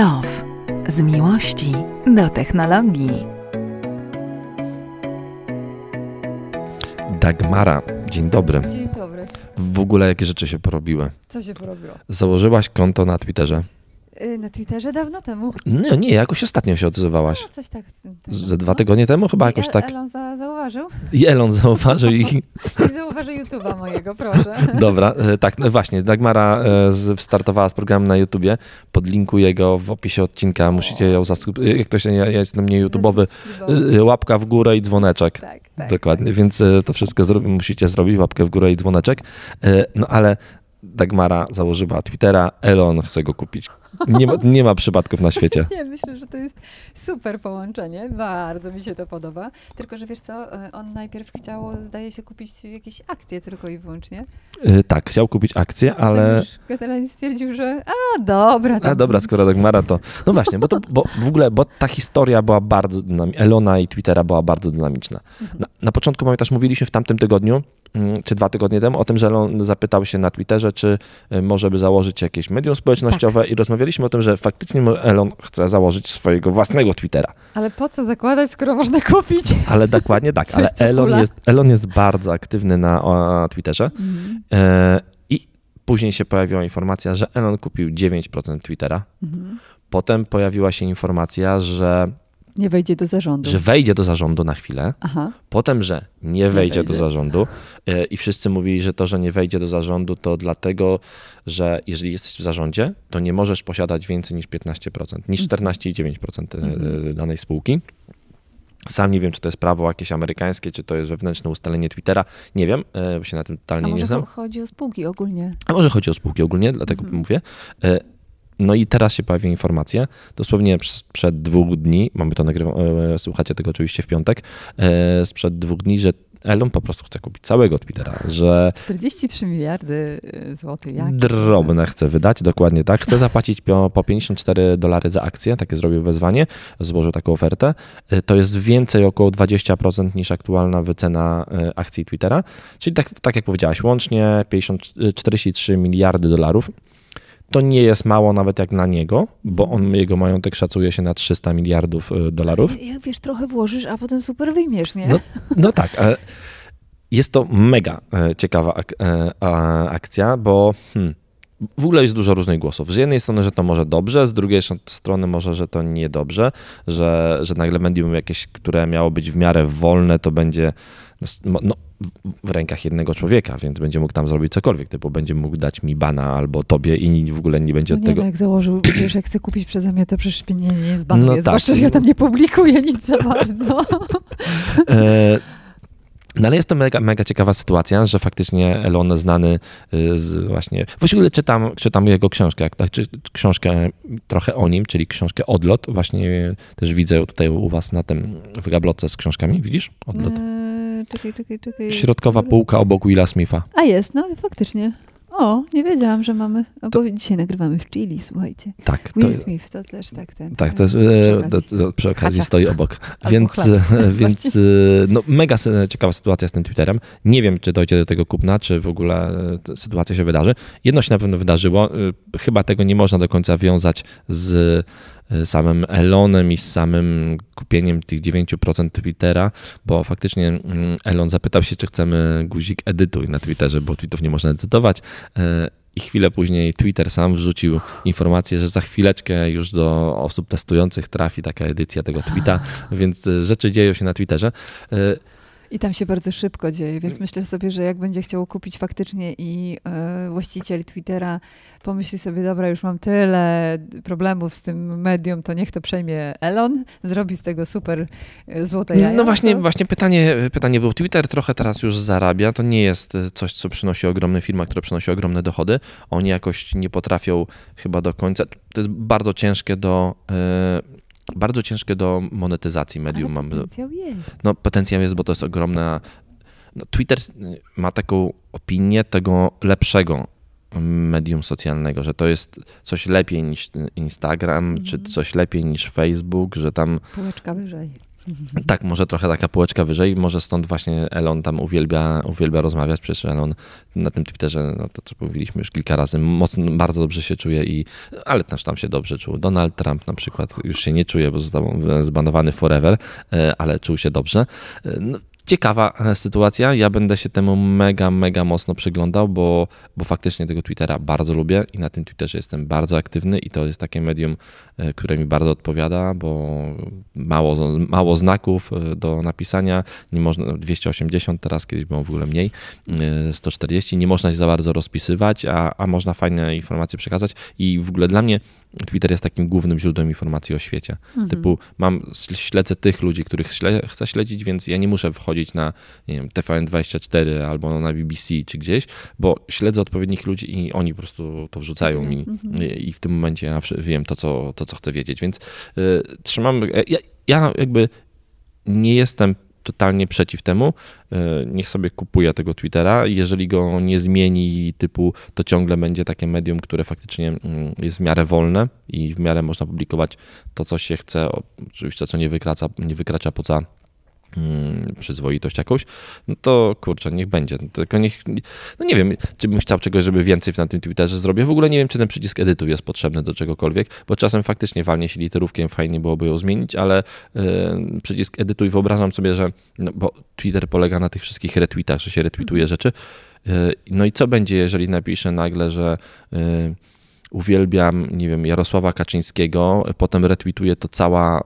Love. Z miłości do technologii. Dagmara, dzień dobry. Dzień dobry. W ogóle jakie rzeczy się porobiły? Co się porobiło? Założyłaś konto na Twitterze? Yy, Na Twitterze dawno temu. Nie, nie, jakoś ostatnio się odzywałaś. No, coś tak. Ze dwa tygodnie temu chyba I jakoś El- tak. Elon za, zauważył? I Elon zauważył i... I zauważył YouTube'a mojego, proszę. Dobra, e, tak, no właśnie, Dagmara e, z- startowała z programem na YouTubie. Podlinkuję go w opisie odcinka. Musicie ją zasubskrybować. Jak ktoś, ja ja jestem nie YouTubeowy, e, łapka w górę i dzwoneczek. Tak, tak. Dokładnie, więc e, to wszystko zro- musicie zrobić, łapkę w górę i dzwoneczek. E, No ale Dagmara założyła Twittera, Elon chce go kupić. Nie ma, nie ma przypadków na świecie. Nie, myślę, że to jest super połączenie. Bardzo mi się to podoba. Tylko, że wiesz co, e, on najpierw chciał, zdaje się, kupić jakieś akcje tylko i wyłącznie. E, Tak, chciał kupić akcję, ale... już generalnie stwierdził, że a dobra. tam A dobra, skoro Dagmara to... No właśnie, bo, to, bo w ogóle, bo ta historia była bardzo dynamiczna. Elona i Twittera była bardzo dynamiczna. Na, na początku, pamiętasz, mówiliśmy w tamtym tygodniu, mm, czy dwa tygodnie temu, o tym, że Elon zapytał się na Twitterze, czy y, może by założyć jakieś medium społecznościowe i rozmawialiśmy o tym, że faktycznie Elon chce założyć swojego własnego Twittera. Ale po co zakładać, skoro można kupić? Ale dokładnie tak, ale Elon jest, Elon jest bardzo aktywny na o, Twitterze Mhm. e, i później się pojawiła informacja, że Elon kupił 9% Twittera. Mhm. Potem pojawiła się informacja, że, Nie wejdzie do zarządu. że wejdzie do zarządu na chwilę, Aha. potem, że nie wejdzie do zarządu e, i wszyscy mówili, że to, że nie wejdzie do zarządu to dlatego, że jeżeli jesteś w zarządzie, to nie możesz posiadać więcej niż 15%, niż 14,9% e, danej spółki. Sam nie wiem, czy to jest prawo jakieś amerykańskie, czy to jest wewnętrzne ustalenie Twittera. Nie wiem, e, bo się na tym A totalnie nie może znam. cho- chodzi o spółki ogólnie? A może chodzi o spółki ogólnie, dlatego mówię. E, No i teraz się pojawiła informacja, dosłownie przez- przed dwóch dni, mamy to nagrywa, e, słuchacie tego oczywiście w piątek, e, sprzed dwóch dni, że Elon po prostu chce kupić całego Twittera, że 43 miliardy y, złotych. Jak? drobne chce wydać, dokładnie tak. Chce zapłacić po, po 54 dolary za akcję, takie zrobił wezwanie, złożył taką ofertę. E, To jest więcej około 20% niż aktualna wycena e, akcji Twittera, czyli tak, tak jak powiedziałaś, łącznie 50, e, 43 miliardy dolarów. To nie jest mało nawet jak na niego, bo on, jego majątek szacuje się na 300 miliardów e, dolarów. Jak wiesz, trochę włożysz, a potem super wyjmiesz, nie? No, no tak, jest to mega e, ciekawa ak- e, akcja, bo hmm, w ogóle jest dużo różnych głosów. Z jednej strony, że to może dobrze, z drugiej strony może, że to niedobrze, że, że nagle medium jakieś, które miało być w miarę wolne, to będzie no, no, w- w rękach jednego człowieka, więc będzie mógł tam zrobić cokolwiek, typu będzie mógł dać mi bana albo tobie i w ogóle nie będzie No od nie, tego... no jak założył, wiesz, jak chcę kupić przeze mnie, to przecież nie, nie zbanuje, No tak. zwłaszcza, że ja tam nie publikuję nic za bardzo. E, No ale jest to mega, mega ciekawa sytuacja, że faktycznie Elon znany y, z właśnie... Właściwie czytam, czytam jego książkę, tak, czy, książkę trochę o nim, czyli książkę Odlot. Właśnie też widzę tutaj u was na tym, w gablotce z książkami, widzisz? Odlot. Eee, czekaj, czekaj, czekaj. Środkowa półka obok Willa Smitha. A jest, no faktycznie. O, nie wiedziałam, że mamy. A bo dzisiaj nagrywamy w Chili, słuchajcie. Tak, to, Will Smith, to też tak ten. tak, to jest, przy e, okazji. to, to przy okazji stoi obok. Więc, chlebs. więc e, no, mega ciekawa sytuacja z tym Twitterem. Nie wiem, czy dojdzie do tego kupna, czy w ogóle e, sytuacja się wydarzy. Jedno się na pewno wydarzyło. e, Chyba tego nie można do końca wiązać z e, samym Elonem i z samym kupieniem tych 9% Twittera, bo faktycznie mm, Elon zapytał się, czy chcemy guzik edytuj na Twitterze, bo tweetów nie można edytować. E, I chwilę później Twitter sam wrzucił informację, że za chwileczkę już do osób testujących trafi taka edycja tego tweeta, więc e, rzeczy dzieją się na Twitterze. I tam się bardzo szybko dzieje, więc myślę sobie, że jak będzie chciał kupić faktycznie i e, właściciel Twittera pomyśli sobie, dobra, już mam tyle problemów z tym medium, to niech to przejmie Elon, zrobi z tego super e, złote jaja. No właśnie, to... właśnie pytanie, pytanie było. Twitter trochę teraz już zarabia. To nie jest e, coś, co przynosi ogromne firma, która przynosi ogromne dochody. Oni jakoś nie potrafią chyba do końca. To jest bardzo ciężkie do. e, Bardzo ciężkie do monetyzacji medium. Ale Mam, potencjał jest. no, potencjał jest, bo to jest ogromna. No, Twitter ma taką opinię tego lepszego medium socjalnego, że to jest coś lepiej niż Instagram, czy coś lepiej niż Facebook, że tam Półeczka wyżej. Tak, może trochę taka półeczka wyżej, może stąd właśnie Elon tam uwielbia, uwielbia rozmawiać, przecież Elon na tym Twitterze, no to co mówiliśmy już kilka razy, mocno, bardzo dobrze się czuje i, ale też tam się dobrze czuł. Donald Trump na przykład już się nie czuje, bo został zbanowany forever, e, ale czuł się dobrze. E, no, ciekawa e, sytuacja. Ja będę się temu mega, mega mocno przyglądał, bo, bo faktycznie tego Twittera bardzo lubię i na tym Twitterze jestem bardzo aktywny i to jest takie medium, e, które mi bardzo odpowiada, bo mało, mało znaków e, do napisania, nie można 280 teraz, kiedyś było w ogóle mniej, 140, nie można się za bardzo rozpisywać, a, a można fajne informacje przekazać. I w ogóle dla mnie Twitter jest takim głównym źródłem informacji o świecie. Mhm. Typu mam, śledzę tych ludzi, których śle, chcę śledzić, więc ja nie muszę wchodzić na nie wiem, TVN24 albo na BBC czy gdzieś, bo śledzę odpowiednich ludzi i oni po prostu to wrzucają mi mhm. i w tym momencie ja wiem to, co, to, co chcę wiedzieć. Więc y, trzymam, ja, ja jakby nie jestem totalnie przeciw temu. E, niech sobie kupuje tego Twittera. Jeżeli go nie zmieni typu, to ciągle będzie takie medium, które faktycznie mm, jest w miarę wolne i w miarę można publikować to, co się chce, oczywiście co nie wykracza, nie wykracza poza przyzwoitość jakąś, no to kurczę, niech będzie. Tylko niech, no nie wiem, czy bym chciał czegoś, żeby więcej na tym Twitterze zrobić. W ogóle nie wiem, czy ten przycisk edytu jest potrzebny do czegokolwiek, bo czasem faktycznie walnie się literówkiem, fajnie byłoby ją zmienić, ale yy, przycisk edytuj wyobrażam sobie, że, no, bo Twitter polega na tych wszystkich retweetach, że się retweetuje rzeczy. Yy, no i co będzie, jeżeli napiszę nagle, że yy, uwielbiam, nie wiem, Jarosława Kaczyńskiego, potem retweetuje to cała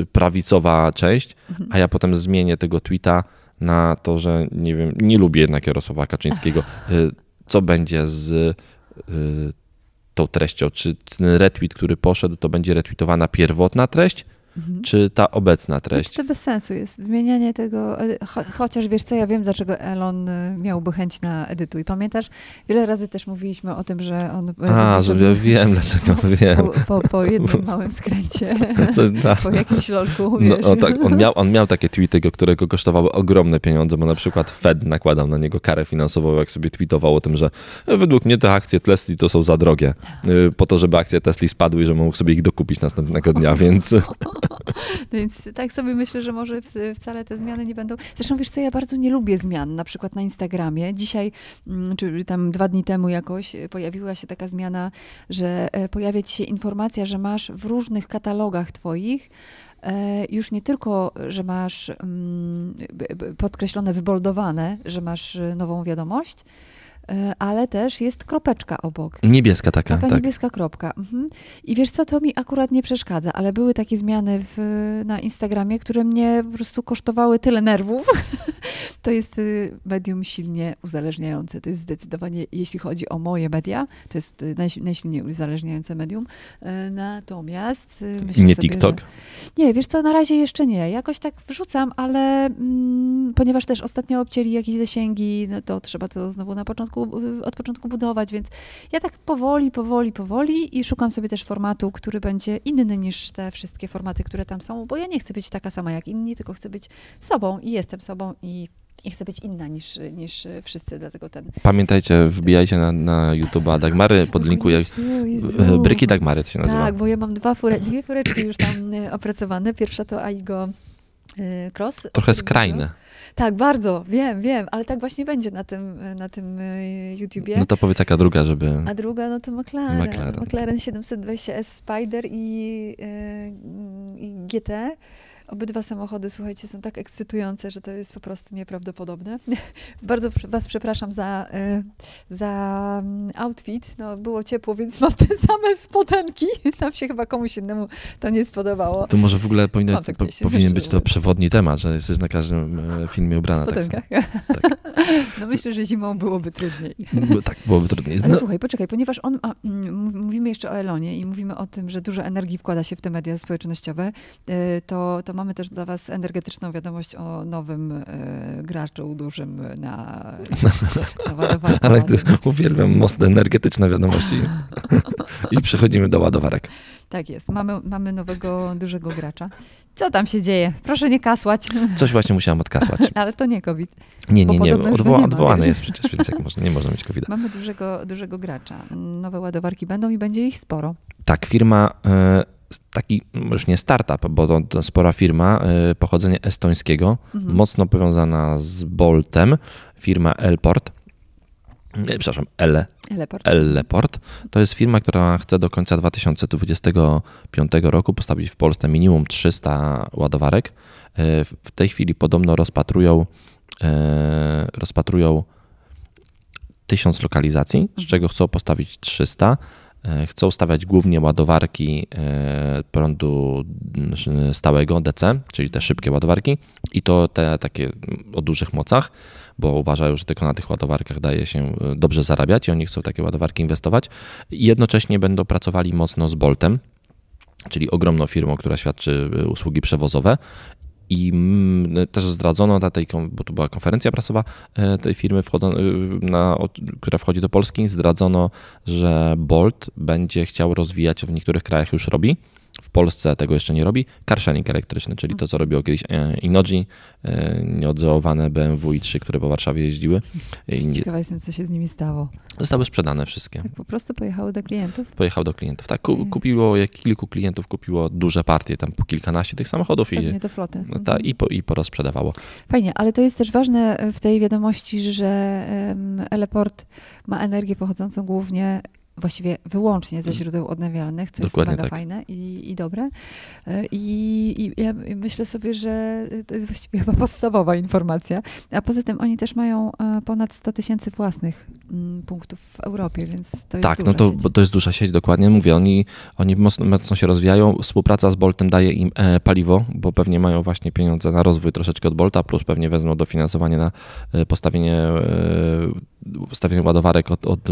y, prawicowa część, mhm. a ja potem zmienię tego tweeta na to, że nie wiem, nie lubię jednak Jarosława Kaczyńskiego. Y, co będzie z y, tą treścią? Czy ten retweet, który poszedł, to będzie retweetowana pierwotna treść, Mhm. Czy ta obecna treść? To bez sensu jest. Zmienianie tego, e, cho, chociaż wiesz co, ja wiem, dlaczego Elon e, miałby chęć na edytuj. Pamiętasz, wiele razy też mówiliśmy o tym, że on... E, A, że ja wiem, dlaczego wiem. Po, po, po jednym małym skręcie, po jakimś lolku, no, wiesz. No, tak, on, miał, on miał takie tweety, którego kosztowały ogromne pieniądze, bo na przykład Fed nakładał na niego karę finansową, jak sobie tweetował o tym, że według mnie te akcje Tesla to są za drogie, po to, żeby akcje Tesla spadły i że mógł sobie ich dokupić następnego dnia, więc... Więc tak sobie myślę, że może wcale te zmiany nie będą. Zresztą wiesz co, ja bardzo nie lubię zmian, na przykład na Instagramie. Dzisiaj, mm, czy tam dwa dni temu jakoś e, pojawiła się taka zmiana, że e, pojawia ci się informacja, że masz w różnych katalogach twoich e, już nie tylko, że masz mm, podkreślone, wyboldowane, że masz nową wiadomość, ale też jest kropeczka obok. Niebieska taka. Taka tak. niebieska kropka. Mhm. I wiesz co, to mi akurat nie przeszkadza, ale były takie zmiany w, na Instagramie, które mnie po prostu kosztowały tyle nerwów. to jest y, medium silnie uzależniające. To jest zdecydowanie, jeśli chodzi o moje media, to jest y, naj, najsilniej uzależniające medium. E, natomiast y, Nie sobie, TikTok? Że... Nie, wiesz co, na razie jeszcze nie. Jakoś tak wrzucam, ale mm, ponieważ też ostatnio obcięli jakieś zasięgi, no to trzeba to znowu na początku początku, od początku budować, więc ja tak powoli, powoli, powoli i szukam sobie też formatu, który będzie inny niż te wszystkie formaty, które tam są, bo ja nie chcę być taka sama jak inni, tylko chcę być sobą i jestem sobą i i chcę być inna niż, niż wszyscy, dlatego ten... Pamiętajcie, wbijajcie na, na YouTube'a Dagmary, podlinkuję. Bryki Dagmary to się nazywa. Tak, bo ja mam dwa fure, dwie fureczki już tam y, opracowane. Pierwsza to Aigo Cross. Trochę skrajne. Tak, bardzo, wiem, wiem, ale tak właśnie będzie na tym, na tym y, YouTubie. No to powiedz jaka druga, żeby... A druga, no to McLaren. McLaren, McLaren 720S Spider i, y, i GT. Obydwa samochody, słuchajcie, są tak ekscytujące, że to jest po prostu nieprawdopodobne. Bardzo Was przepraszam za, y, za mm, outfit. No, było ciepło, więc mam te same spodenki. Tam się chyba komuś innemu to nie spodobało. To może w ogóle powinno, po, powinien być to przewodni temat, że jesteś na każdym e, filmie ubrana. W spodenkach. Tak, tak. No myślę, że zimą byłoby trudniej. Tak, byłoby trudniej. Ale no. słuchaj, poczekaj, ponieważ on, a, mm, mówimy jeszcze o Elonie i mówimy o tym, że dużo energii wkłada się w te media społecznościowe, y, to, to mamy też dla Was energetyczną wiadomość o nowym e, graczu dużym na, na ładowarkę. Ale ty, uwielbiam mocne energetyczne wiadomości. I przechodzimy do ładowarek. Tak jest. Mamy, mamy nowego, dużego gracza. Co tam się dzieje? Proszę nie kasłać. Coś właśnie musiałam odkasłać. Ale to nie COVID. Nie, nie, nie. Odwoła, odwołany jest przecież, więc jak można, nie można mieć covid Mamy dużego, dużego gracza. Nowe ładowarki będą i będzie ich sporo. Tak, firma... Y taki już nie startup, bo to, to spora firma y, pochodzenia estońskiego, Mhm. mocno powiązana z Boltem, firma Elport. Nie, Przepraszam, Ele, Teleport. Elleport. To jest firma, która chce do końca 2025 roku postawić w Polsce minimum 300 ładowarek. E, w- tej chwili podobno rozpatrują, rozpatrują 1000 lokalizacji, z czego chcą postawić 300. E, Chcą stawiać głównie ładowarki e, prądu stałego DC, czyli te szybkie ładowarki i to te takie o dużych mocach, bo uważają, że tylko na tych ładowarkach daje się e, dobrze zarabiać i oni chcą takie ładowarki inwestować. I jednocześnie będą pracowali mocno z Boltem, czyli ogromną firmą, która świadczy usługi przewozowe. I mm, też zdradzono na tej, bo to była konferencja prasowa e, tej firmy, wchodzą, e, na, która wchodzi do Polski, zdradzono, że Bolt będzie chciał rozwijać, w niektórych krajach już robi, w Polsce tego jeszcze nie robi, carsharing elektryczny, czyli to, co robiło kiedyś e, Inoji, e, nieodżałowane BMW i3, które po Warszawie jeździły. I Ciekawa jestem, co się z nimi stało. Zostały sprzedane wszystkie. Tak po prostu pojechały do klientów? Pojechał do klientów. Tak, ku, kupiło, jak kilku klientów kupiło duże partie, tam po kilkanaście tych samochodów i, Pewnie do floty. no, ta, i, po, i porozprzedawało. Fajnie, ale to jest też ważne w tej wiadomości, że Eleport ma energię pochodzącą głównie, właściwie wyłącznie ze źródeł odnawialnych, co Dokładnie jest mega tak. fajne i, i dobre. E, I, I ja myślę sobie, że to jest właściwie chyba podstawowa informacja. A poza tym oni też mają e, ponad 100 tysięcy własnych mm, punktów w Europie, więc to jest Tak, duża no to, sieć. to jest duża sieć, dokładnie. Mówię, oni, oni mocno, mocno się rozwijają. Współpraca z Boltem daje im e, paliwo, bo pewnie mają właśnie pieniądze na rozwój troszeczkę od Bolta, plus pewnie wezmą dofinansowanie na postawienie, postawienie ładowarek od, od,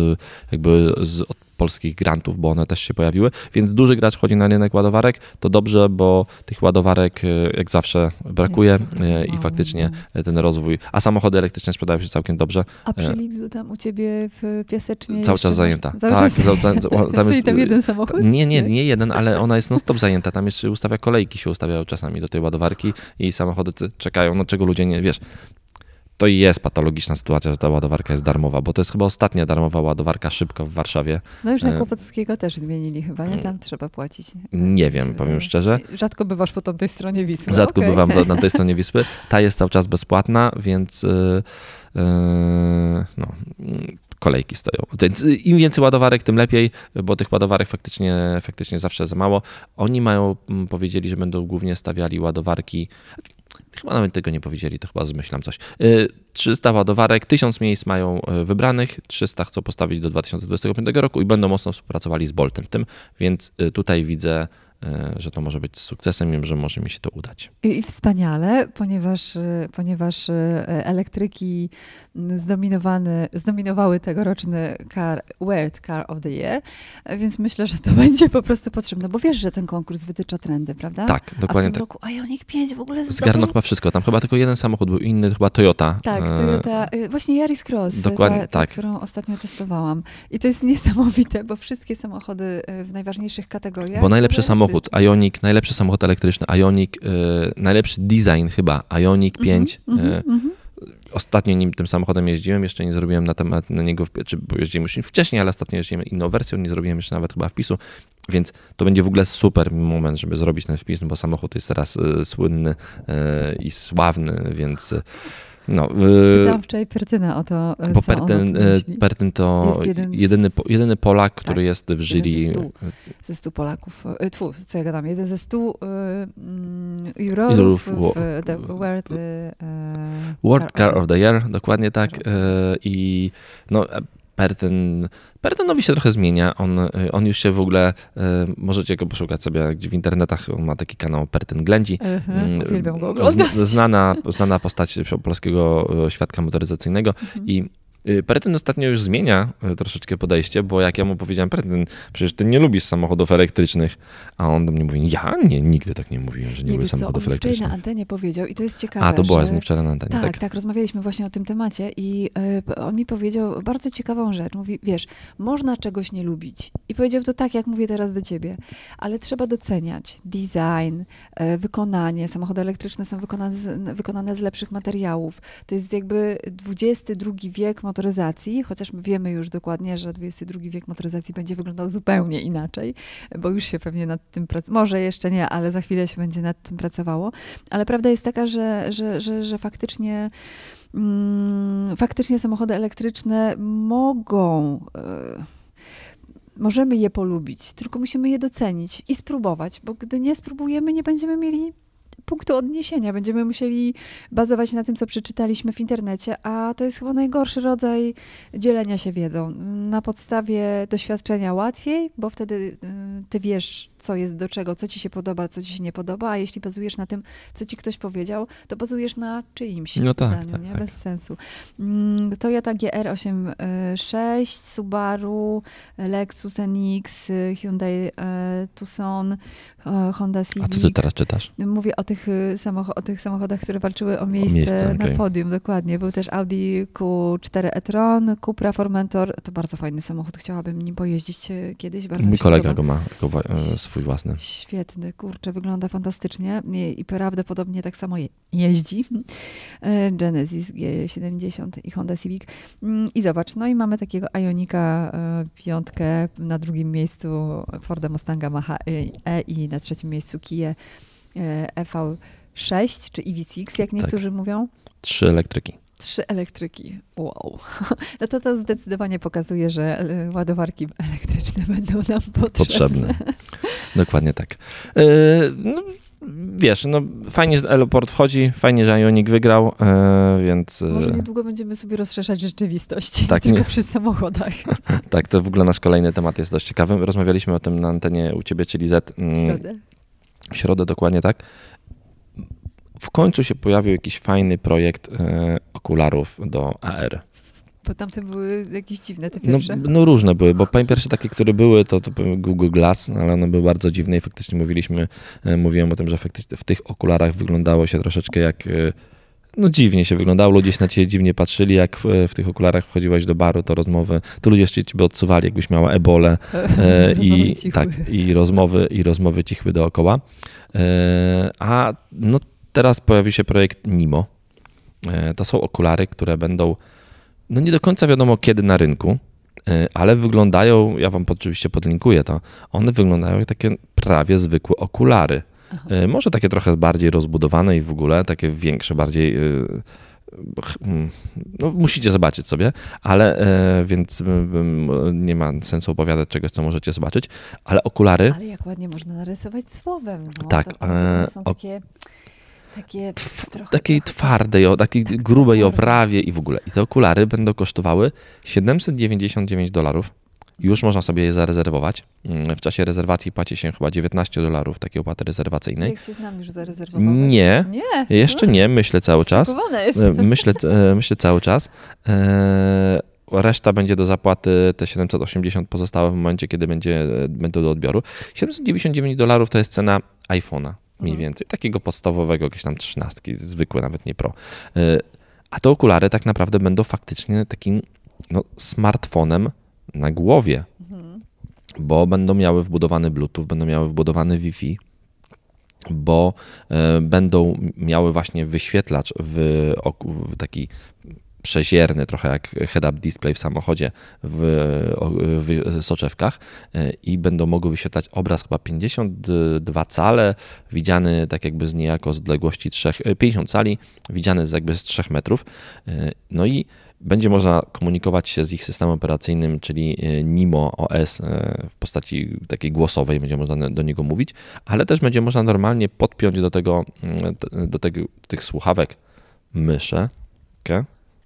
jakby z, od polskich grantów, bo one też się pojawiły. Więc duży gracz wchodzi na rynek ładowarek. To dobrze, bo tych ładowarek e, jak zawsze brakuje Jest e, i faktycznie e, ten rozwój. A samochody elektryczne sprzedają się całkiem dobrze. A przy Lidlu tam u ciebie w Piasecznie Cały czas zajęta. Cały Tak, czas zajęta. tam Stoi jest- tam jeden samochód? Nie, nie, nie jeden, ale ona jest non-stop zajęta. Tam jeszcze ustawia kolejki, się ustawiają czasami do tej ładowarki i samochody czekają, no czego ludzie nie, wiesz, to i jest patologiczna sytuacja, że ta ładowarka jest darmowa, bo to jest chyba ostatnia darmowa ładowarka szybko w Warszawie. No już na E, Kłopockiego też zmienili chyba, nie? Tam trzeba płacić. Nie wiem, powiem wydaje. szczerze. Rzadko bywasz po tamtej stronie Wisły. Rzadko okej. bywam na tej stronie Wyspy. Ta jest cały czas bezpłatna, więc yy, yy, no, kolejki stoją. Im więcej ładowarek, tym lepiej, bo tych ładowarek faktycznie, faktycznie zawsze za mało. Oni mają, powiedzieli, że będą głównie stawiali ładowarki. Chyba nawet tego nie powiedzieli, to chyba zmyślam coś. Yy, 300 ładowarek, 1000 miejsc mają yy, wybranych, 300 chcą postawić do 2025 roku i będą mocno współpracowali z Boltem tym, więc yy, tutaj widzę, że to może być sukcesem i że może mi się to udać. I, wspaniale, ponieważ, y, ponieważ y, elektryki zdominowały tegoroczny car, World Car of the Year, więc myślę, że to będzie po prostu potrzebne, bo wiesz, że ten konkurs wytycza trendy, prawda? Tak, A w dokładnie tym tak. roku Ioniq 5 w ogóle Zgarnął zdobył... chyba wszystko. Tam chyba tylko jeden samochód był inny, chyba Toyota. Tak, E, Toyota, y, właśnie Yaris Cross, Dokładnie, ta, ta, tak. którą ostatnio testowałam. I to jest niesamowite, bo wszystkie samochody y, w najważniejszych kategoriach... Bo najlepszy były samochód, Ioniq, najlepszy samochód elektryczny, Ioniq, e, najlepszy design chyba, Ioniq 5. Mhm, e, mhm. Ostatnio nim tym samochodem jeździłem, jeszcze nie zrobiłem na temat na niego, czy bo jeździłem już wcześniej, ale ostatnio jeździłem inną wersją, nie zrobiłem jeszcze nawet chyba wpisu, więc to będzie w ogóle super moment, żeby zrobić ten wpis, bo samochód jest teraz e, słynny i sławny, więc no... e, Pytałam wczoraj Pertyna o to, y, Bo co Pertyn, e. Pertyn to Jest jeden z- jedyny, jedyny Polak, który Tak, jest w jury. ze stu. ze stu Polaków, y, tfu, co ja gadam, jeden ze stu y, jurorów w The World, y, e, World Car of the Year, dokładnie tak. E, I no, e, Pertyn, Pertynowi się trochę zmienia. On, e, on już się w ogóle, e, możecie go poszukać sobie gdzie w internetach, on ma taki kanał Pertyn Ględzi. Mhm, Mm, Uwielbiam go oglądać. zna- Znana, znana postać polskiego e, świadka motoryzacyjnego Mhm. i y, Pertyn ostatnio już zmienia e, troszeczkę podejście, bo jak ja mu powiedziałem, Pertyn, przecież ty nie lubisz samochodów elektrycznych, a on do mnie mówi, ja nie, nigdy tak nie mówiłem, że nie, Nie lubię wiesz co, on samochodów mi wczoraj na elektrycznych. antenie powiedział i to jest ciekawe, A, to była z że... nim wczoraj na antenie, Tak, tak? tak, rozmawialiśmy właśnie o tym temacie i y, on mi powiedział bardzo ciekawą rzecz. Mówi, wiesz, można czegoś nie lubić. I powiedział to tak, jak mówię teraz do ciebie, ale trzeba doceniać design, y, wykonanie. Samochody elektryczne są wykonane z, wykonane z lepszych materiałów. To jest jakby XXI wiek motoryzacji, chociaż wiemy już dokładnie, że XXI wiek motoryzacji będzie wyglądał zupełnie inaczej, bo już się pewnie nad tym pracowało. Może jeszcze nie, ale za chwilę się będzie nad tym pracowało. Ale prawda jest taka, że, że, że, że faktycznie mm, faktycznie samochody elektryczne mogą. Yy, możemy je polubić, tylko musimy je docenić i spróbować, bo gdy nie spróbujemy, nie będziemy mieli punktu odniesienia. Będziemy musieli bazować na tym, co przeczytaliśmy w internecie, a to jest chyba najgorszy rodzaj dzielenia się wiedzą. Na podstawie doświadczenia łatwiej, bo wtedy y, ty wiesz, co jest do czego, co ci się podoba, co ci się nie podoba, a jeśli bazujesz na tym, co ci ktoś powiedział, to bazujesz na czyimś no tak, zdaniu, tak, nie? Tak. Bez sensu. Mm, Toyota GR86, Subaru, Lexus NX, Hyundai e, Tucson, e, Honda Civic. A co ty teraz czytasz? Mówię o tych, y, samoch o tych samochodach, które walczyły o miejsce, o miejsce na okay. podium, dokładnie. Był też Audi Q4 e-tron, Cupra Formentor. To bardzo fajny samochód, chciałabym nim pojeździć e, kiedyś. Bardzo Mój kolega go ma, swój swój własny. Świetny, kurczę, wygląda fantastycznie i, prawdopodobnie tak samo je, jeździ. E, Genesis G70 i Honda Civic. Mm, I zobacz, no i mamy takiego Ionika e, piątkę, na drugim miejscu Forda Mustanga Macha E i na trzecim miejscu Kia EV6 czy EV6, jak niektórzy tak. mówią. Trzy elektryki. Trzy elektryki. Wow. No to to zdecydowanie pokazuje, że e, ładowarki elektryczne będą nam potrzebne. potrzebne. Dokładnie tak. E, no, wiesz, no fajnie, że Eloport wchodzi, fajnie, że Ionik wygrał, e, więc... Może niedługo będziemy sobie rozszerzać rzeczywistość, tak, nie tylko przy samochodach. tak, to w ogóle nasz kolejny temat jest dość ciekawy. Rozmawialiśmy o tym na antenie u ciebie, czyli Z. Mm, w środę. W środę, dokładnie tak w końcu się pojawił jakiś fajny projekt e, okularów do AR. Bo tamte były jakieś dziwne, te no, pierwsze? No, no różne były, bo pierwsze takie, które były, to, to były Google Glass, ale one były bardzo dziwne i faktycznie mówiliśmy, e, mówiłem o tym, że faktycznie w tych okularach wyglądało się troszeczkę jak e, no dziwnie się wyglądało, ludzie się na ciebie dziwnie patrzyli, jak w, w, tych okularach wchodziłaś do baru, to rozmowy, to ludzie jeszcze ciebie odsuwali, jakbyś miała ebolę e, i, tak, i, rozmowy, i rozmowy cichły dookoła. E, a no teraz pojawi się projekt Nimo. E, to są okulary, które będą, no nie do końca wiadomo kiedy na rynku, e, ale wyglądają, ja wam oczywiście podlinkuję to, one wyglądają jak takie prawie zwykłe okulary. Aha. E, może takie trochę bardziej rozbudowane i w ogóle takie większe, bardziej hmm, no, musicie zobaczyć sobie, ale więc nie ma sensu opowiadać czegoś, co możecie zobaczyć, ale okulary. Ale jak ładnie można narysować słowem. No, tak, to, to są takie takie takiej twardej, o takiej grubej oprawie i w ogóle. I te okulary będą kosztowały 799 dolarów. Już można sobie je zarezerwować. Mm, w czasie rezerwacji płaci się chyba 19 dolarów takiej opłaty rezerwacyjnej. Jak cię znam już zarezerwowałeś? Nie, nie. jeszcze nie, myślę cały czas. E, myślę, e, myślę cały czas. E, reszta będzie do zapłaty, te 780 pozostałe w momencie, kiedy będzie, będą do odbioru. 799 dolarów to jest cena iPhone'a mniej mhm. więcej, takiego podstawowego, jakieś tam trzynastki, zwykłe, nawet nie pro. E, a te okulary tak naprawdę będą faktycznie takim no, smartfonem na głowie, mhm. bo będą miały wbudowany Bluetooth, będą miały wbudowany Wi-Fi, bo e, będą miały właśnie wyświetlacz w, w taki przezierny, trochę jak head-up display w samochodzie w, w, soczewkach e, i będą mogły wyświetlać obraz chyba 52 cale, widziany tak jakby z niejako z odległości 3, 50 e, cali, widziany z jakby z 3 metrów. E, no i będzie można komunikować się z ich systemem operacyjnym, czyli NIMO OS w postaci takiej głosowej, będzie można do niego mówić, ale też będzie można normalnie podpiąć do tego, mm, do, tego, do tych słuchawek myszę,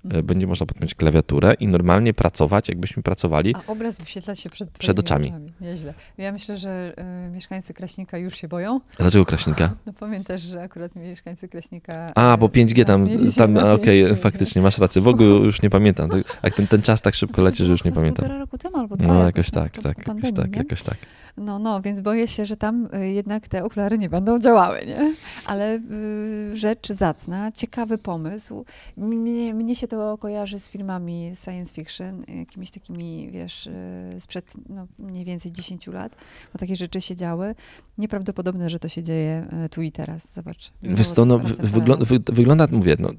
będzie można podpiąć klawiaturę i normalnie pracować, jakbyśmy pracowali. A obraz wyświetla się przed, przed oczami. oczami. Nieźle. Ja myślę, że y, mieszkańcy Kraśnika już się boją. Dlaczego Kraśnika? No pamiętasz, że akurat mieszkańcy Kraśnika... A, bo 5G tam, tam okej, okay, faktycznie, masz rację. W ogóle już nie pamiętam. Jak ten, ten czas tak szybko leci, że już nie pamiętam. Półtora roku temu albo dwa. No jakoś tak, tak, jakoś tak, jakoś tak. No, no, więc boję się, że tam y, jednak te okulary nie będą działały, nie? Ale y, rzecz zacna, ciekawy pomysł. Mnie, mnie się to kojarzy z filmami science fiction, jakimiś takimi, wiesz, y, sprzed no, mniej więcej 10 lat, bo takie rzeczy się działy. Nieprawdopodobne, że to się dzieje y, tu i teraz. Zobacz. Wiesz co, no, wygląda, wy, wygląda, mówię, no,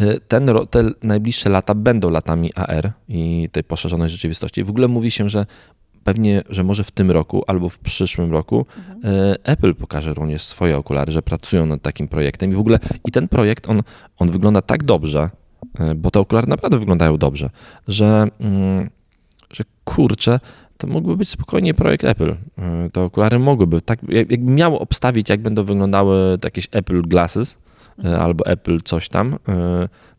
y, ten, te najbliższe lata będą latami AR i tej poszerzonej rzeczywistości. W ogóle mówi się, że pewnie, że może w tym roku albo w przyszłym roku mhm. E, Apple pokaże również swoje okulary, że pracują nad takim projektem i w ogóle i ten projekt, on, on wygląda tak dobrze, e, bo te okulary naprawdę wyglądają dobrze, że, mm, że kurczę, to mógłby być spokojnie projekt Apple. E, te okulary mogłyby, tak, jakby miało obstawić, jak będą wyglądały jakieś Apple Glasses mhm. albo Apple coś tam,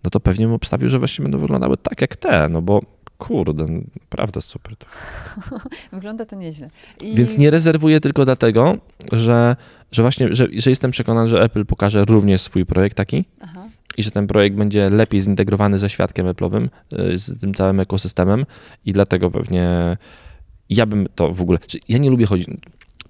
no to pewnie bym obstawił, że właśnie będą wyglądały tak jak te, no bo Kurde, naprawdę super. To. Wygląda to nieźle. I... Więc nie rezerwuję tylko dlatego, że, że właśnie, że, że jestem przekonany, że Apple pokaże również swój projekt taki Aha. i że ten projekt będzie lepiej zintegrowany ze świadkiem Apple'owym, y, z tym całym ekosystemem i dlatego pewnie ja bym to w ogóle, ja nie lubię chodzić,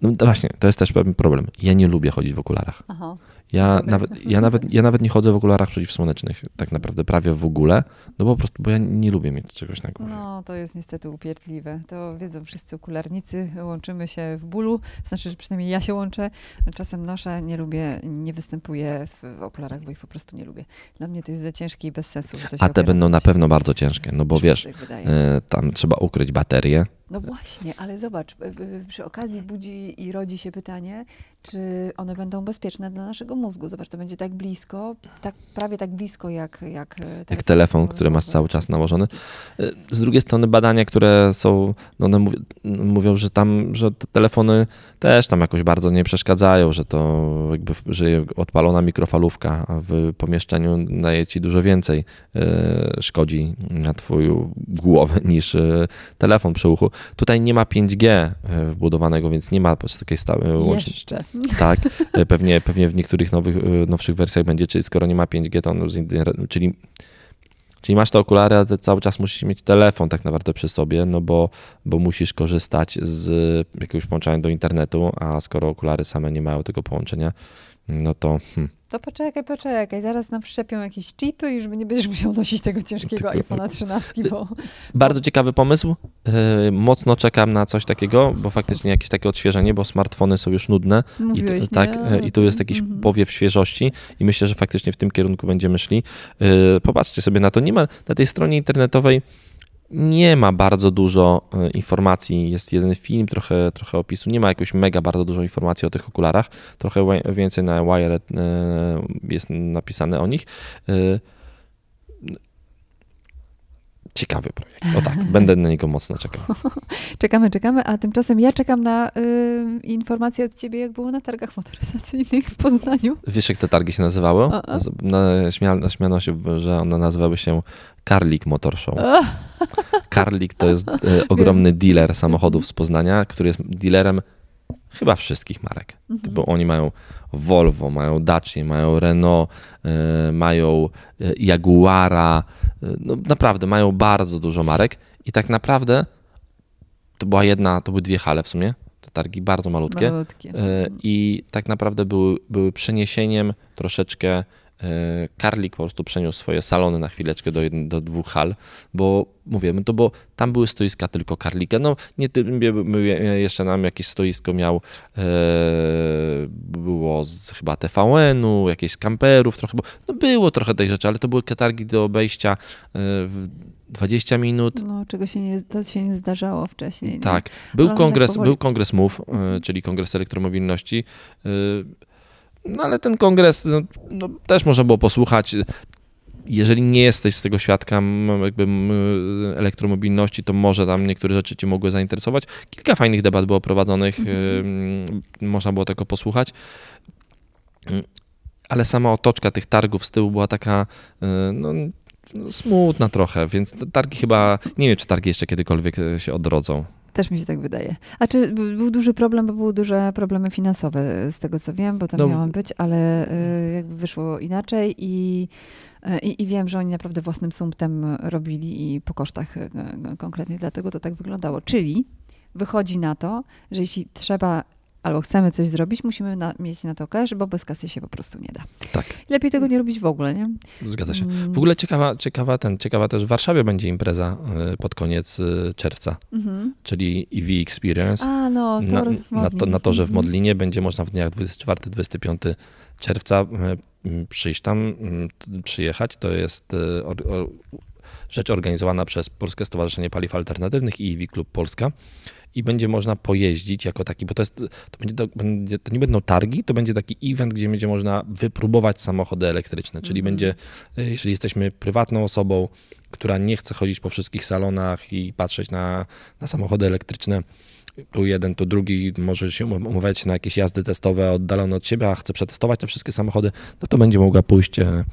no właśnie, to jest też pewien problem. Ja nie lubię chodzić w okularach. Aha. Ja nawet, ja, nawet, ja nawet nie chodzę w okularach przeciwsłonecznych, tak naprawdę prawie w ogóle, no po prostu, bo ja nie lubię mieć czegoś na głowie. No, to jest niestety upierdliwe. To wiedzą wszyscy okularnicy, łączymy się w bólu, znaczy, że przynajmniej ja się łączę. Czasem noszę, nie lubię, nie występuję w okularach, bo ich po prostu nie lubię. Dla mnie to jest za ciężkie i bez sensu. A te będą na pewno bardzo ciężkie, no bo wiesz, tak tam trzeba ukryć baterię, no właśnie, ale zobacz, przy okazji budzi i rodzi się pytanie, czy one będą bezpieczne dla naszego mózgu. Zobacz, to będzie tak blisko, tak, prawie tak blisko jak... Jak, e, telefon, jak telefon który masz cały czas nałożony. E, z drugiej strony badania, które są, no one mówią, że tam, że te telefony też tam jakoś bardzo nie przeszkadzają, że to jakby, że odpalona mikrofalówka w pomieszczeniu daje ci dużo więcej e, szkodzi na twoją głowę niż telefon przy uchu. Tutaj nie ma 5G e, wbudowanego, więc nie ma takiej stałej łączności. Jeszcze. Tak, e, pewnie, pewnie w niektórych nowych, e, nowszych wersjach będzie, czyli skoro nie ma 5G, to on, czyli Czyli masz te okulary, ale cały czas musisz mieć telefon tak naprawdę przy sobie, no bo, bo musisz korzystać z jakiegoś połączenia do internetu, a skoro okulary same nie mają tego połączenia, no to... Hmm. To poczekaj, poczekaj, zaraz nam wszczepią jakieś chipy i już nie będziesz musiał nosić tego ciężkiego iPhone'a 13, bo... Bardzo ciekawy pomysł. Yy, mocno czekam na coś takiego, bo faktycznie jakieś takie odświeżenie, bo smartfony są już nudne. Mówiłeś, I, tak, yy, I tu jest jakiś -hmm. powiew świeżości i myślę, że faktycznie w tym kierunku będziemy szli. Yy, popatrzcie sobie na to. Nie ma na tej stronie internetowej nie ma bardzo dużo e, informacji. Jest jeden film, trochę, trochę opisu. Nie ma jakoś mega bardzo dużo informacji o tych okularach. Trochę więcej na Wired e, jest napisane o nich. E, ciekawy projekt. O tak, będę na niego mocno czekał. czekamy, czekamy, a tymczasem ja czekam na y, informacje od ciebie, jak było na targach motoryzacyjnych w Poznaniu. Wiesz, jak te targi się nazywały? Na, śmiano, śmiano się, że one nazywały się Karlik Motor Show. Karlik to jest e, ogromny dealer samochodów z Poznania, który jest dealerem chyba wszystkich marek. Mhm. Bo oni mają Volvo, mają Dacia, mają Renault, e, mają e, Jaguara. No naprawdę, mają bardzo dużo marek i tak naprawdę to była jedna, to były dwie hale w sumie. Te targi bardzo malutkie. malutkie. I tak naprawdę były, były przeniesieniem troszeczkę Karlik po prostu przeniósł swoje salony na chwileczkę do, do dwóch hal, bo mówię, to bo tam były stoiska tylko Karlika. No nie jeszcze nam jakieś stoisko miał, e, było z chyba TVN-u, jakieś kamperów trochę, bo no było trochę tej rzeczy, ale to były targi do obejścia e, w 20 minut. No, czego się nie, to się nie zdarzało wcześniej. Tak. Był tak kongres, był kongres MOVE, e, czyli kongres elektromobilności. No ale ten kongres no, no, też można było posłuchać. Jeżeli nie jesteś z tego świadka jakby elektromobilności, to może tam niektóre rzeczy cię mogły zainteresować. Kilka fajnych debat było prowadzonych, mhm. można było tego posłuchać. Ale sama otoczka tych targów z tyłu była taka y, no, no, smutna trochę, więc targi chyba, nie wiem czy targi jeszcze kiedykolwiek się odrodzą. Też mi się tak wydaje. A czy był duży problem, bo były duże problemy finansowe, z tego co wiem, bo tam no. miałam być, ale y, jakby wyszło inaczej i, y, i, i, wiem, że oni naprawdę własnym sumptem robili i po kosztach y, konkretnie, dlatego to tak wyglądało. Czyli wychodzi na to, że jeśli trzeba albo chcemy coś zrobić, musimy na, mieć na to cash, bo bez kasy się po prostu nie da. Tak. Lepiej tego nie robić w ogóle, nie? Zgadza się. Mm. W ogóle ciekawa, ciekawa, ten, ciekawa też w Warszawie będzie impreza y, pod koniec y, czerwca, Mhm. czyli EV Experience. A, no, na, tor w na, to, na torze w Mhm. Modlinie będzie można w dniach 24-25 czerwca y, przyjść tam, przyjechać. To jest rzecz organizowana przez Polskie Stowarzyszenie Paliw Alternatywnych i EV Klub Polska. I będzie można pojeździć jako taki, bo to, jest, to, będzie, to, będzie, to nie będą targi, to będzie taki event, gdzie będzie można wypróbować samochody elektryczne. Czyli Mhm. będzie, y, jeżeli jesteśmy prywatną osobą, która nie chce chodzić po wszystkich salonach i patrzeć na, na samochody elektryczne, tu jeden, tu drugi może się um- umawiać na jakieś jazdy testowe oddalone od siebie, a chce przetestować te wszystkie samochody, no to będzie mogła pójść, e,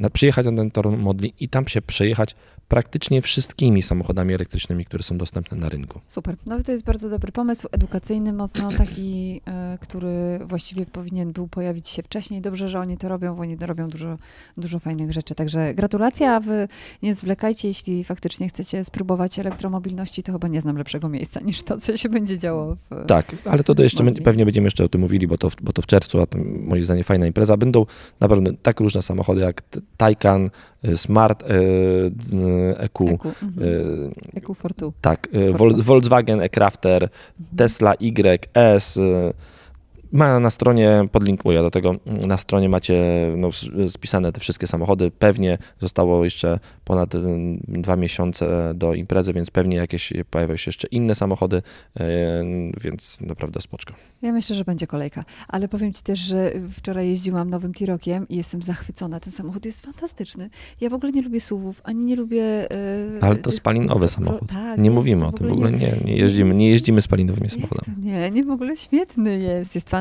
na, przyjechać na ten tor modli i tam się przejechać praktycznie wszystkimi samochodami elektrycznymi, które są dostępne na rynku. Super. No to jest bardzo dobry pomysł, edukacyjny, mocno taki, e, który właściwie powinien był pojawić się wcześniej. Dobrze, że oni to robią, bo oni robią dużo, dużo fajnych rzeczy. Także gratulacje, a wy nie zwlekajcie, jeśli faktycznie chcecie spróbować elektromobilności, to chyba nie znam lepszego miejsca niż to, co się będzie działo w... Tak, ale to, to jeszcze Modli. pewnie będziemy jeszcze o tym mówili, bo to, w- bo to w czerwcu, a to moim zdaniem fajna impreza. Będą naprawdę tak różne samochody jak Taycan, y, Smart, y, y, EQ, Eku, mhm. Eku Fortu. tak, Fortu. Vol- Volkswagen e-Crafter, Tesla Y, S. Ma na stronie, podlinkuję do tego, mm, na stronie macie no, spisane te wszystkie samochody. Pewnie zostało jeszcze ponad y, dwa miesiące do imprezy, więc pewnie jakieś pojawią się jeszcze inne samochody, y, więc naprawdę spoczko. Ja myślę, że będzie kolejka. Ale powiem Ci też, że wczoraj jeździłam nowym Tirokiem i jestem zachwycona. Ten samochód jest fantastyczny. Ja w ogóle nie lubię SUVów, ani nie lubię... e, Ale to tych- spalinowy pro- samochód. tak, Nie mówimy o tym, w ogóle nie, nie, jeździmy, nie jeździmy spalinowymi samochodami. nie, nie w ogóle świetny jest, jest fantastyczny.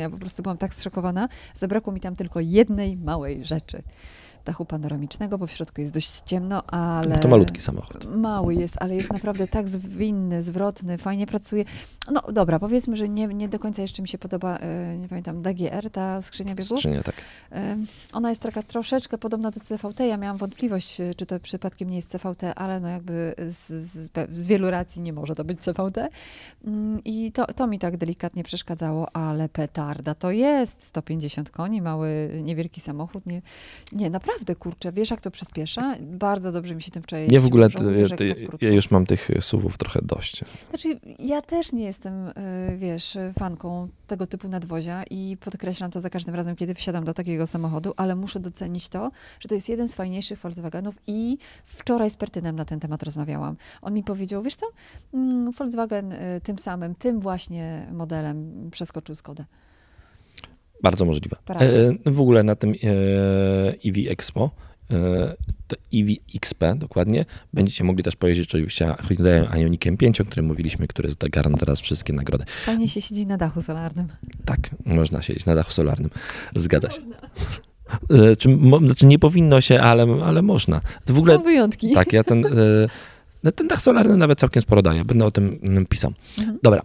Ja po prostu byłam tak zszokowana. Zabrakło mi tam tylko jednej małej rzeczy. Dachu panoramicznego, bo w środku jest dość ciemno, ale... Bo to malutki samochód. Mały jest, ale jest naprawdę tak zwinny, zwrotny, fajnie pracuje. No dobra, powiedzmy, że nie, nie do końca jeszcze mi się podoba, e, nie pamiętam, DGR, ta skrzynia biegów. Skrzynia, tak. E, Ona jest taka troszeczkę podobna do CVT. Ja miałam wątpliwość, e, czy to przypadkiem nie jest CVT, ale no jakby z, z, z wielu racji nie może to być CVT. Mm, I to, to mi tak delikatnie przeszkadzało, ale petarda to jest 150 koni, mały, niewielki samochód. Nie, nie naprawdę, kurczę, wiesz jak to przyspiesza? Bardzo dobrze mi się tym wczoraj Ja w ogóle, jak tak ja już mam tych SUVów trochę dość. Znaczy, ja też nie jestem, y, wiesz, fanką tego typu nadwozia i podkreślam to za każdym razem, kiedy wsiadam do takiego samochodu, ale muszę docenić to, że to jest jeden z fajniejszych Volkswagenów i wczoraj z Pertynem na ten temat rozmawiałam. On mi powiedział, wiesz co, mm, Volkswagen y, tym samym, tym właśnie modelem przeskoczył Skodę. Bardzo możliwe. Prawda. E, w ogóle na tym e, EV Expo, e, to EV XP dokładnie, będziecie mogli też pojeździć oczywiście Hyundai Ioniqiem 5, o którym mówiliśmy, który zgarnął teraz wszystkie nagrody. Fajnie się siedzi na dachu solarnym. Tak, można siedzieć na dachu solarnym. Zgadza się. E, Czy, znaczy nie powinno się, ale, ale można. To w ogóle Są wyjątki. tak, ja ten, e, no ten dach solarny nawet całkiem sporo daje. Będę o tym mm, pisał. Mhm. Dobra,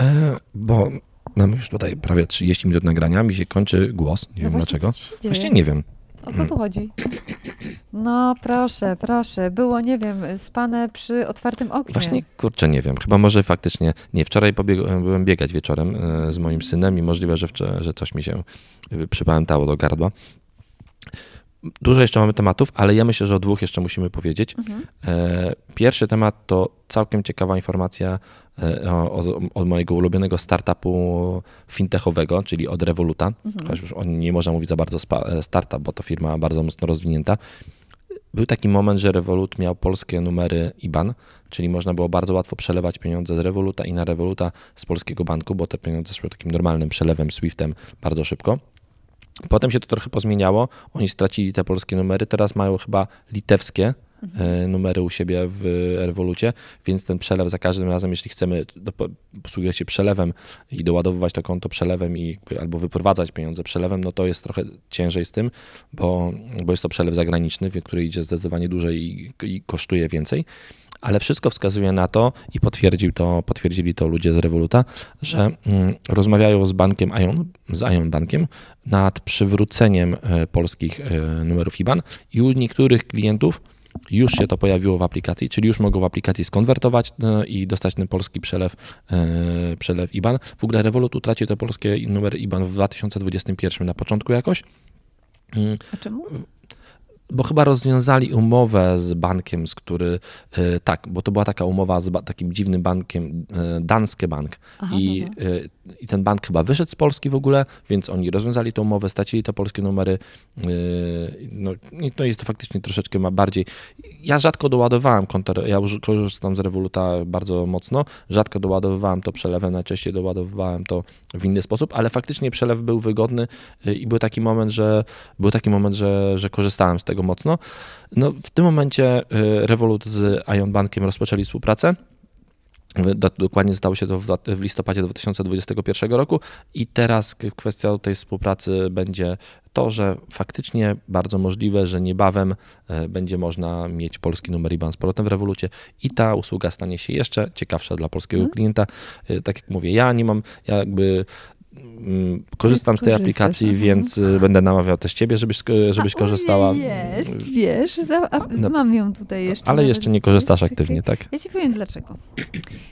e, bo mamy już tutaj prawie 30 minut nagrania, mi się kończy głos. Nie no wiem właśnie, dlaczego. Właśnie nie wiem. O co tu chodzi? No proszę, proszę. Było, nie wiem, spane przy otwartym oknie. Właśnie kurczę, nie wiem. Chyba może faktycznie. Nie, wczoraj pobiegłem, byłem biegać wieczorem e, z moim synem i możliwe, że, że coś mi się e, przypamiętało do gardła. Dużo jeszcze mamy tematów, ale ja myślę, że o dwóch jeszcze musimy powiedzieć. Mhm. E, Pierwszy temat to całkiem ciekawa informacja od mojego ulubionego startupu fintechowego, czyli od Revoluta. Mhm. Chociaż już o nie można mówić za bardzo e, startup, bo to firma bardzo mocno rozwinięta. Był taki moment, że Revolut miał polskie numery IBAN, czyli można było bardzo łatwo przelewać pieniądze z Revoluta i na Revoluta z polskiego banku, bo te pieniądze szły takim normalnym przelewem SWIFT-em bardzo szybko. Potem się to trochę pozmieniało. Oni stracili te polskie numery, teraz mają chyba litewskie e, numery u siebie w Revolucie, więc ten przelew za każdym razem, jeśli chcemy posługiwać się przelewem i doładowywać to konto przelewem i albo wyprowadzać pieniądze przelewem, no to jest trochę ciężej z tym, bo, bo jest to przelew zagraniczny, który idzie zdecydowanie dłużej i, i kosztuje więcej. Ale wszystko wskazuje na to i potwierdził to, potwierdzili to ludzie z Revoluta, że mm, rozmawiają z bankiem Ion, z Ion Bankiem nad przywróceniem e, polskich e, numerów IBAN i u niektórych klientów już się to pojawiło w aplikacji, czyli już mogą w aplikacji skonwertować e, i dostać ten polski przelew, e, przelew IBAN. W ogóle Revolut utracił te polskie numery IBAN w 2021 na początku jakoś. A czemu? bo chyba rozwiązali umowę z bankiem, z który, e, tak, bo to była taka umowa z takim dziwnym bankiem, Danske Bank. Aha, I, I ten bank chyba wyszedł z Polski w ogóle, więc oni rozwiązali tę umowę, stracili te polskie numery. No, no jest to faktycznie troszeczkę ma bardziej. Ja rzadko doładowałem konto, ja korzystam z Revoluta bardzo mocno, rzadko doładowywałem to przelewem, najczęściej doładowywałem to w inny sposób, ale faktycznie przelew był wygodny i był taki moment, że był taki moment, że, że korzystałem z tego mocno. No, w tym momencie y, Revolut z Ion Bankiem rozpoczęli współpracę. Dokładnie stało się to w listopadzie 2021 roku i teraz kwestią tej współpracy będzie to, że faktycznie bardzo możliwe, że niebawem e, będzie można mieć polski numer IBAN z powrotem w Revolucie i ta usługa stanie się jeszcze ciekawsza dla polskiego hmm. klienta. E, tak jak mówię, ja nie mam, ja jakby korzystam z tej aplikacji, aha. więc y, będę namawiał też ciebie, żebyś, żebyś a, korzystała. Jest, wiesz, za, no, mam ją tutaj jeszcze. Ale jeszcze nie korzystasz aktywnie, tak? Ja ci powiem dlaczego.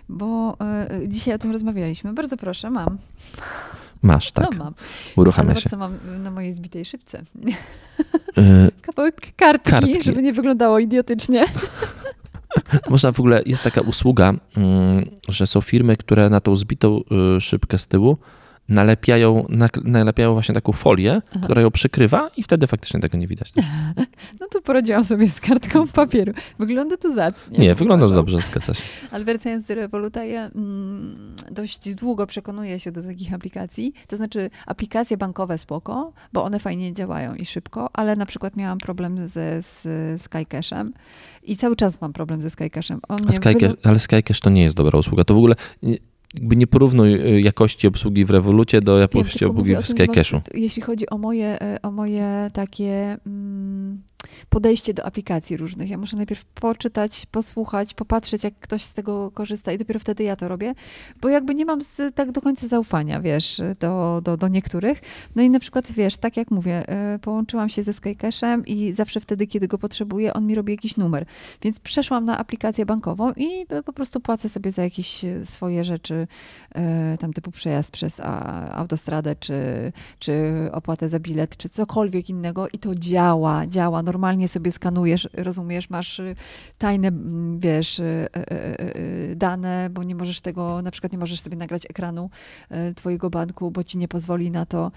Bo y, dzisiaj o tym rozmawialiśmy. Bardzo proszę, mam. Masz, tak. No mam. Uruchamia się. co mam na mojej zbitej szybce? Y, Kawałek kartki, kartki, żeby nie wyglądało idiotycznie. Można w ogóle, jest taka usługa, mm, że są firmy, które na tą zbitą y, szybkę z tyłu nalepiają, nalepiają właśnie taką folię, Aha. która ją przykrywa i wtedy faktycznie tego nie widać. No to poradziłam sobie z kartką papieru. Wygląda to zacnie. Nie, wygląda to dobrze, zgadza się. Ale wracając do Revoluta, ja mm, dość długo przekonuję się do takich aplikacji. To znaczy aplikacje bankowe spoko, bo one fajnie działają i szybko, ale na przykład miałam problem ze z Skycashem i cały czas mam problem ze Skycashem. Skycash, ale Skycash to nie jest dobra usługa. To w ogóle jakby nie porównuj y, jakości obsługi w Revolucie do jakości obsługi w Skycashu. Jeśli chodzi o moje, y, o moje takie mm, podejście do aplikacji różnych. Ja muszę najpierw poczytać, posłuchać, popatrzeć, jak ktoś z tego korzysta i dopiero wtedy ja to robię, bo jakby nie mam z, tak do końca zaufania, wiesz, do, do, do niektórych. No i na przykład, wiesz, tak jak mówię, y, połączyłam się ze Skycashem i zawsze wtedy, kiedy go potrzebuję, on mi robi jakiś numer. Więc przeszłam na aplikację bankową i po prostu płacę sobie za jakieś swoje rzeczy, tam typu przejazd przez autostradę, czy, czy opłatę za bilet, czy cokolwiek innego i to działa, działa normalnie sobie skanujesz, rozumiesz, masz y, tajne, wiesz, y, y, dane, bo nie możesz tego, na przykład nie możesz sobie nagrać ekranu twojego banku, bo ci nie pozwoli na to,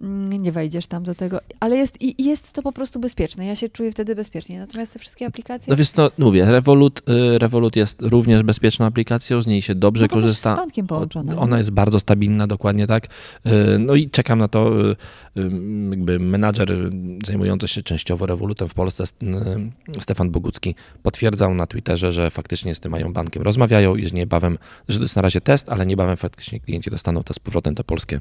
mm, nie wejdziesz tam do tego, ale jest, i jest to po prostu bezpieczne. Ja się czuję wtedy bezpiecznie. Natomiast te wszystkie aplikacje... No więc to mówię, Revolut, Revolut jest również bezpieczną aplikacją, z niej się dobrze no, korzysta. Z bankiem połączona. Ona jest bardzo stabilna, dokładnie tak. No i czekam na to, jakby menadżer zajmujący się częściowo W Polsce, Stefan Bogucki, potwierdzał na Twitterze, że faktycznie z tym mają bankiem rozmawiają i że niebawem, że to jest na razie test, ale niebawem faktycznie klienci dostaną te z powrotem te polskie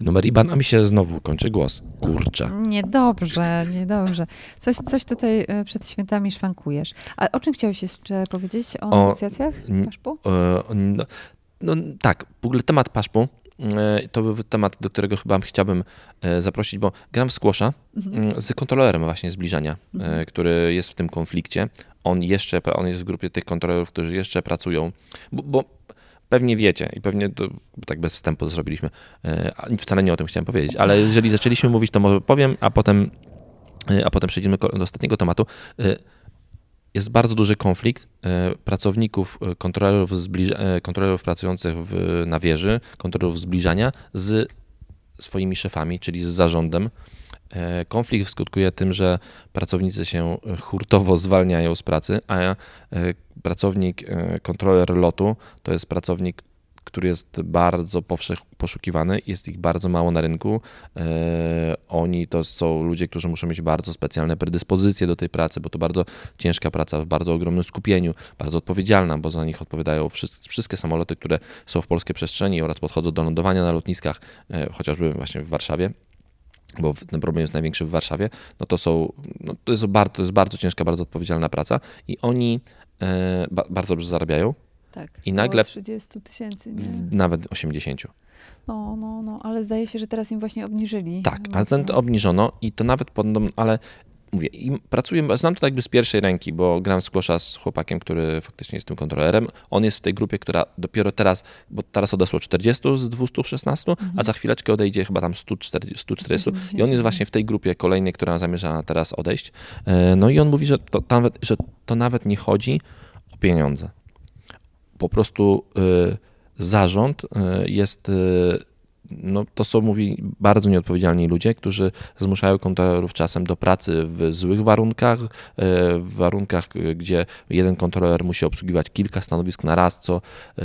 numer IBAN, a mi się znowu kończy głos. Kurczę. Niedobrze, niedobrze. Coś, coś tutaj e, przed świętami szwankujesz. A o czym chciałeś jeszcze powiedzieć? O, o negocjacjach paszpu? no, no, tak, w ogóle temat paszpu E, to był temat, do którego chyba chciałbym e, zaprosić, bo gram w squasha mhm. Mm, z kontrolerem właśnie zbliżania, e, mhm. który jest w tym konflikcie. On jeszcze, on jest w grupie tych kontrolerów, którzy jeszcze pracują, bo, bo pewnie wiecie i pewnie to, tak bez wstępu to zrobiliśmy, wcale nie o tym chciałem powiedzieć, ale jeżeli zaczęliśmy mówić, to może powiem, a potem, a potem przejdziemy do ostatniego tematu jest bardzo duży konflikt e, pracowników, e, kontrolerów, e, kontrolerów pracujących w, na wieży, kontrolerów zbliżania z swoimi szefami, czyli z zarządem. Konflikt skutkuje tym, że pracownicy się hurtowo zwalniają z pracy, a pracownik, kontroler lotu to jest pracownik, który jest bardzo poszukiwany, jest ich bardzo mało na rynku. E, oni to są ludzie, którzy muszą mieć bardzo specjalne predyspozycje do tej pracy, bo to bardzo ciężka praca w bardzo ogromnym skupieniu, bardzo odpowiedzialna, bo za nich odpowiadają wszystkie samoloty, które są w polskiej przestrzeni oraz podchodzą do lądowania na lotniskach, e, chociażby właśnie w Warszawie bo ten problem jest największy w Warszawie, no to są, no to, jest bardzo, to jest bardzo ciężka, bardzo odpowiedzialna praca i oni e, ba, bardzo dobrze zarabiają, tak, I nagle 30 tysięcy, nie? Nawet 80. No, no, no, ale zdaje się, że teraz im właśnie obniżyli. Tak, ale ten to obniżono i to nawet, pod, ale mówię, i pracuję, znam to jakby z pierwszej ręki, bo gram squasha z chłopakiem, który faktycznie jest tym kontrolerem. On jest w tej grupie, która dopiero teraz, bo teraz odesło 40 z 216, mhm. a za chwileczkę odejdzie chyba tam 140, 140 i on jest właśnie w tej grupie kolejnej, która zamierza teraz odejść. E, no i on mówi, że to nawet, że to nawet nie chodzi o pieniądze. Po prostu y, zarząd y, jest y, no, to są, mówi, bardzo nieodpowiedzialni ludzie, którzy zmuszają kontrolerów czasem do pracy w złych warunkach, w warunkach, gdzie jeden kontroler musi obsługiwać kilka stanowisk na raz, co,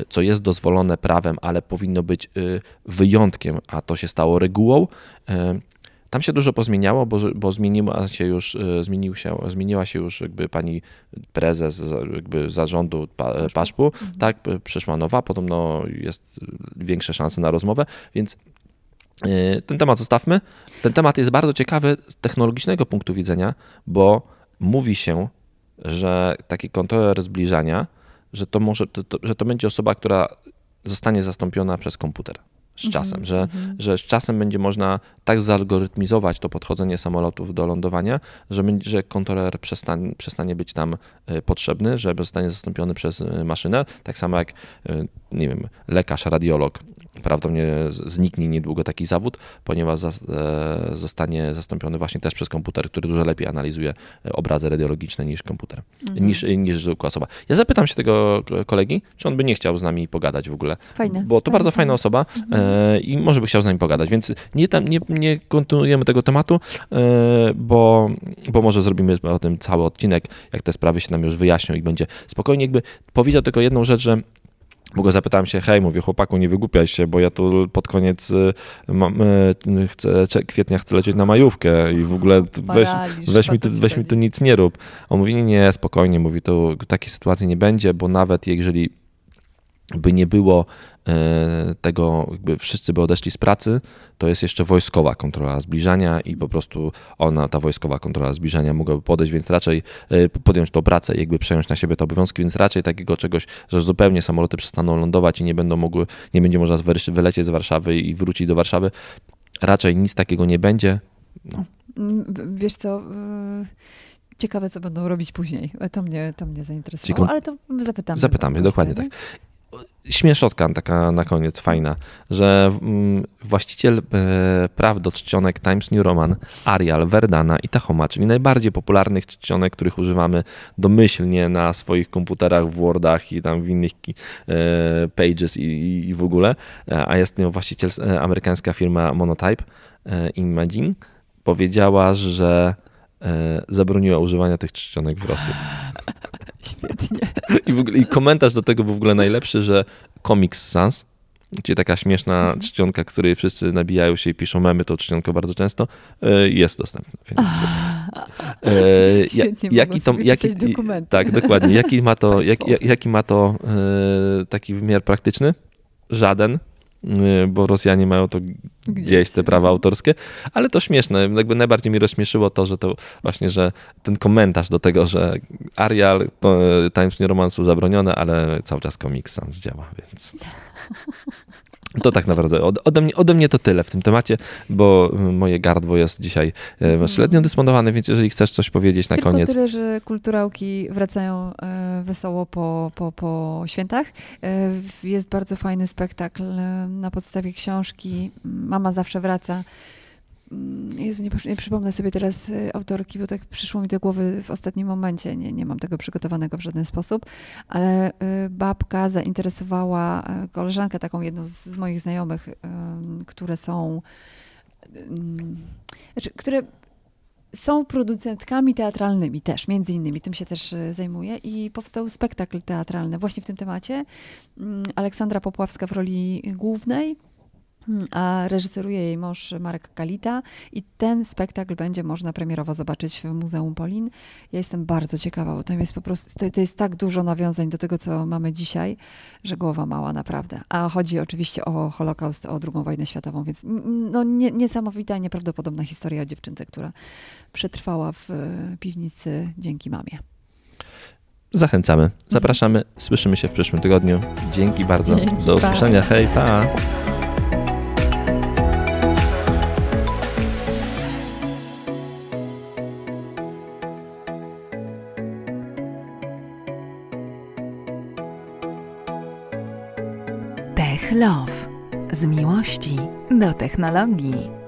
co jest dozwolone prawem, ale powinno być wyjątkiem, a to się stało regułą. Tam się dużo pozmieniało, bo, bo zmieniła się już, zmienił się, zmieniła się już jakby pani prezes jakby zarządu Paszpu, mhm. tak, przyszła nowa, podobno jest większe szanse na rozmowę, więc e, ten temat zostawmy. Ten temat jest bardzo ciekawy z technologicznego punktu widzenia, bo mówi się, że taki kontroler zbliżania, że to, może, to, to, że to będzie osoba, która zostanie zastąpiona przez komputer z czasem, że, mhm. że z czasem będzie można tak zalgorytmizować to podchodzenie samolotów do lądowania, że, że kontroler przestanie, przestanie być tam e, potrzebny, że zostanie zastąpiony przez e, maszynę, tak samo jak, e, nie wiem, lekarz, radiolog prawdopodobnie zniknie niedługo taki zawód, ponieważ zostanie zastąpiony właśnie też przez komputer, który dużo lepiej analizuje obrazy radiologiczne niż komputer, mhm. niż, niż zwykła osoba. Ja zapytam się tego kolegi, czy on by nie chciał z nami pogadać w ogóle. Fajne. Bo to fajne, bardzo fajna osoba mhm. i może by chciał z nami pogadać, więc nie, tam, nie, nie kontynuujemy tego tematu, e, bo, bo może zrobimy o tym cały odcinek, jak te sprawy się nam już wyjaśnią i będzie spokojnie. Jakby powiedział tylko jedną rzecz, że bo go zapytałem się, hej, mówię, chłopaku, nie wygłupiaj się, bo ja tu pod koniec e, mam, e, chcę, kwietnia chcę lecieć na majówkę i w ogóle weź, weź, mi, tu, weź mi tu nic nie rób. On mówi, nie, nie, spokojnie, mówi, to takiej sytuacji nie będzie, bo nawet jeżeli by nie było e, tego, jakby wszyscy by odeszli z pracy, to jest jeszcze wojskowa kontrola zbliżania i po prostu ona, ta wojskowa kontrola zbliżania mogłaby podejść, więc raczej e, podjąć tą pracę i jakby przejąć na siebie te obowiązki, więc raczej takiego czegoś, że zupełnie samoloty przestaną lądować i nie będą mogły, nie będzie można wylecieć z Warszawy i wrócić do Warszawy, raczej nic takiego nie będzie. No. Mm, wiesz co... Ciekawe, co będą robić później. To mnie, to mnie zainteresowało, ale to zapytamy. Zapytamy, dokładnie tak śmieszotka taka na koniec, fajna, że mm, właściciel e, praw do czcionek Times New Roman, Arial, Verdana i Tahoma, czyli najbardziej popularnych czcionek, których używamy domyślnie na swoich komputerach, w Wordach i tam w innych e, Pages i, w ogóle, e, a jest nią właściciel amerykańska firma Monotype Imagine, powiedziała, że zabroniła używania tych czcionek w Rosji. Świetnie. I, w ogóle, I komentarz do tego był w ogóle najlepszy, że Comics Sans, gdzie taka śmieszna mhm. czcionka, której wszyscy nabijają się i piszą memy, to czcionka bardzo często, e, jest dostępna. Więc, e, Świetnie, jaki to, jaki, Tak, dokładnie. Jaki ma to, jak, jaki ma to e, taki wymiar praktyczny? Żaden. Y, bo Rosjanie mają to gdzieś te prawa autorskie, ale to śmieszne. Jakby najbardziej mi rozśmieszyło to, że to właśnie, że ten komentarz do tego, że Arial, y, Times New Roman są zabronione, ale cały czas Comic Sans działa, więc... To tak naprawdę ode mnie, ode mnie to tyle w tym temacie, bo moje gardło jest dzisiaj e, mhm. średnio dysponowane, więc jeżeli chcesz coś powiedzieć na Tylko koniec. tyle, że kulturałki wracają e, wesoło po, po, po świętach. E, jest bardzo fajny spektakl na podstawie książki Mama zawsze wraca Mm, Jezu, nie, nie, przypomnę sobie teraz y, autorki, bo tak przyszło mi do głowy w ostatnim momencie. Nie, nie mam tego przygotowanego w żaden sposób, ale y, babka zainteresowała y, koleżankę, taką jedną z moich znajomych, które są, znaczy, które są producentkami teatralnymi też, między innymi, tym się też zajmuje i powstał spektakl teatralny właśnie w tym temacie. Mm, Aleksandra Popławska w roli głównej, a reżyseruje jej mąż Marek Kalita i ten spektakl będzie można premierowo zobaczyć w Muzeum Polin. Ja jestem bardzo ciekawa, bo tam jest po prostu, to, to, jest tak dużo nawiązań do tego, co mamy dzisiaj, że głowa mała naprawdę. A chodzi oczywiście o Holokaust, o II wojnę światową, więc no, nie, niesamowita, nieprawdopodobna historia o dziewczynce, która przetrwała w e, piwnicy dzięki mamie. Zachęcamy, zapraszamy, słyszymy się w przyszłym tygodniu. Dzięki bardzo, Dzięki, do usłyszenia, pa. hej, pa! Z miłości do technologii.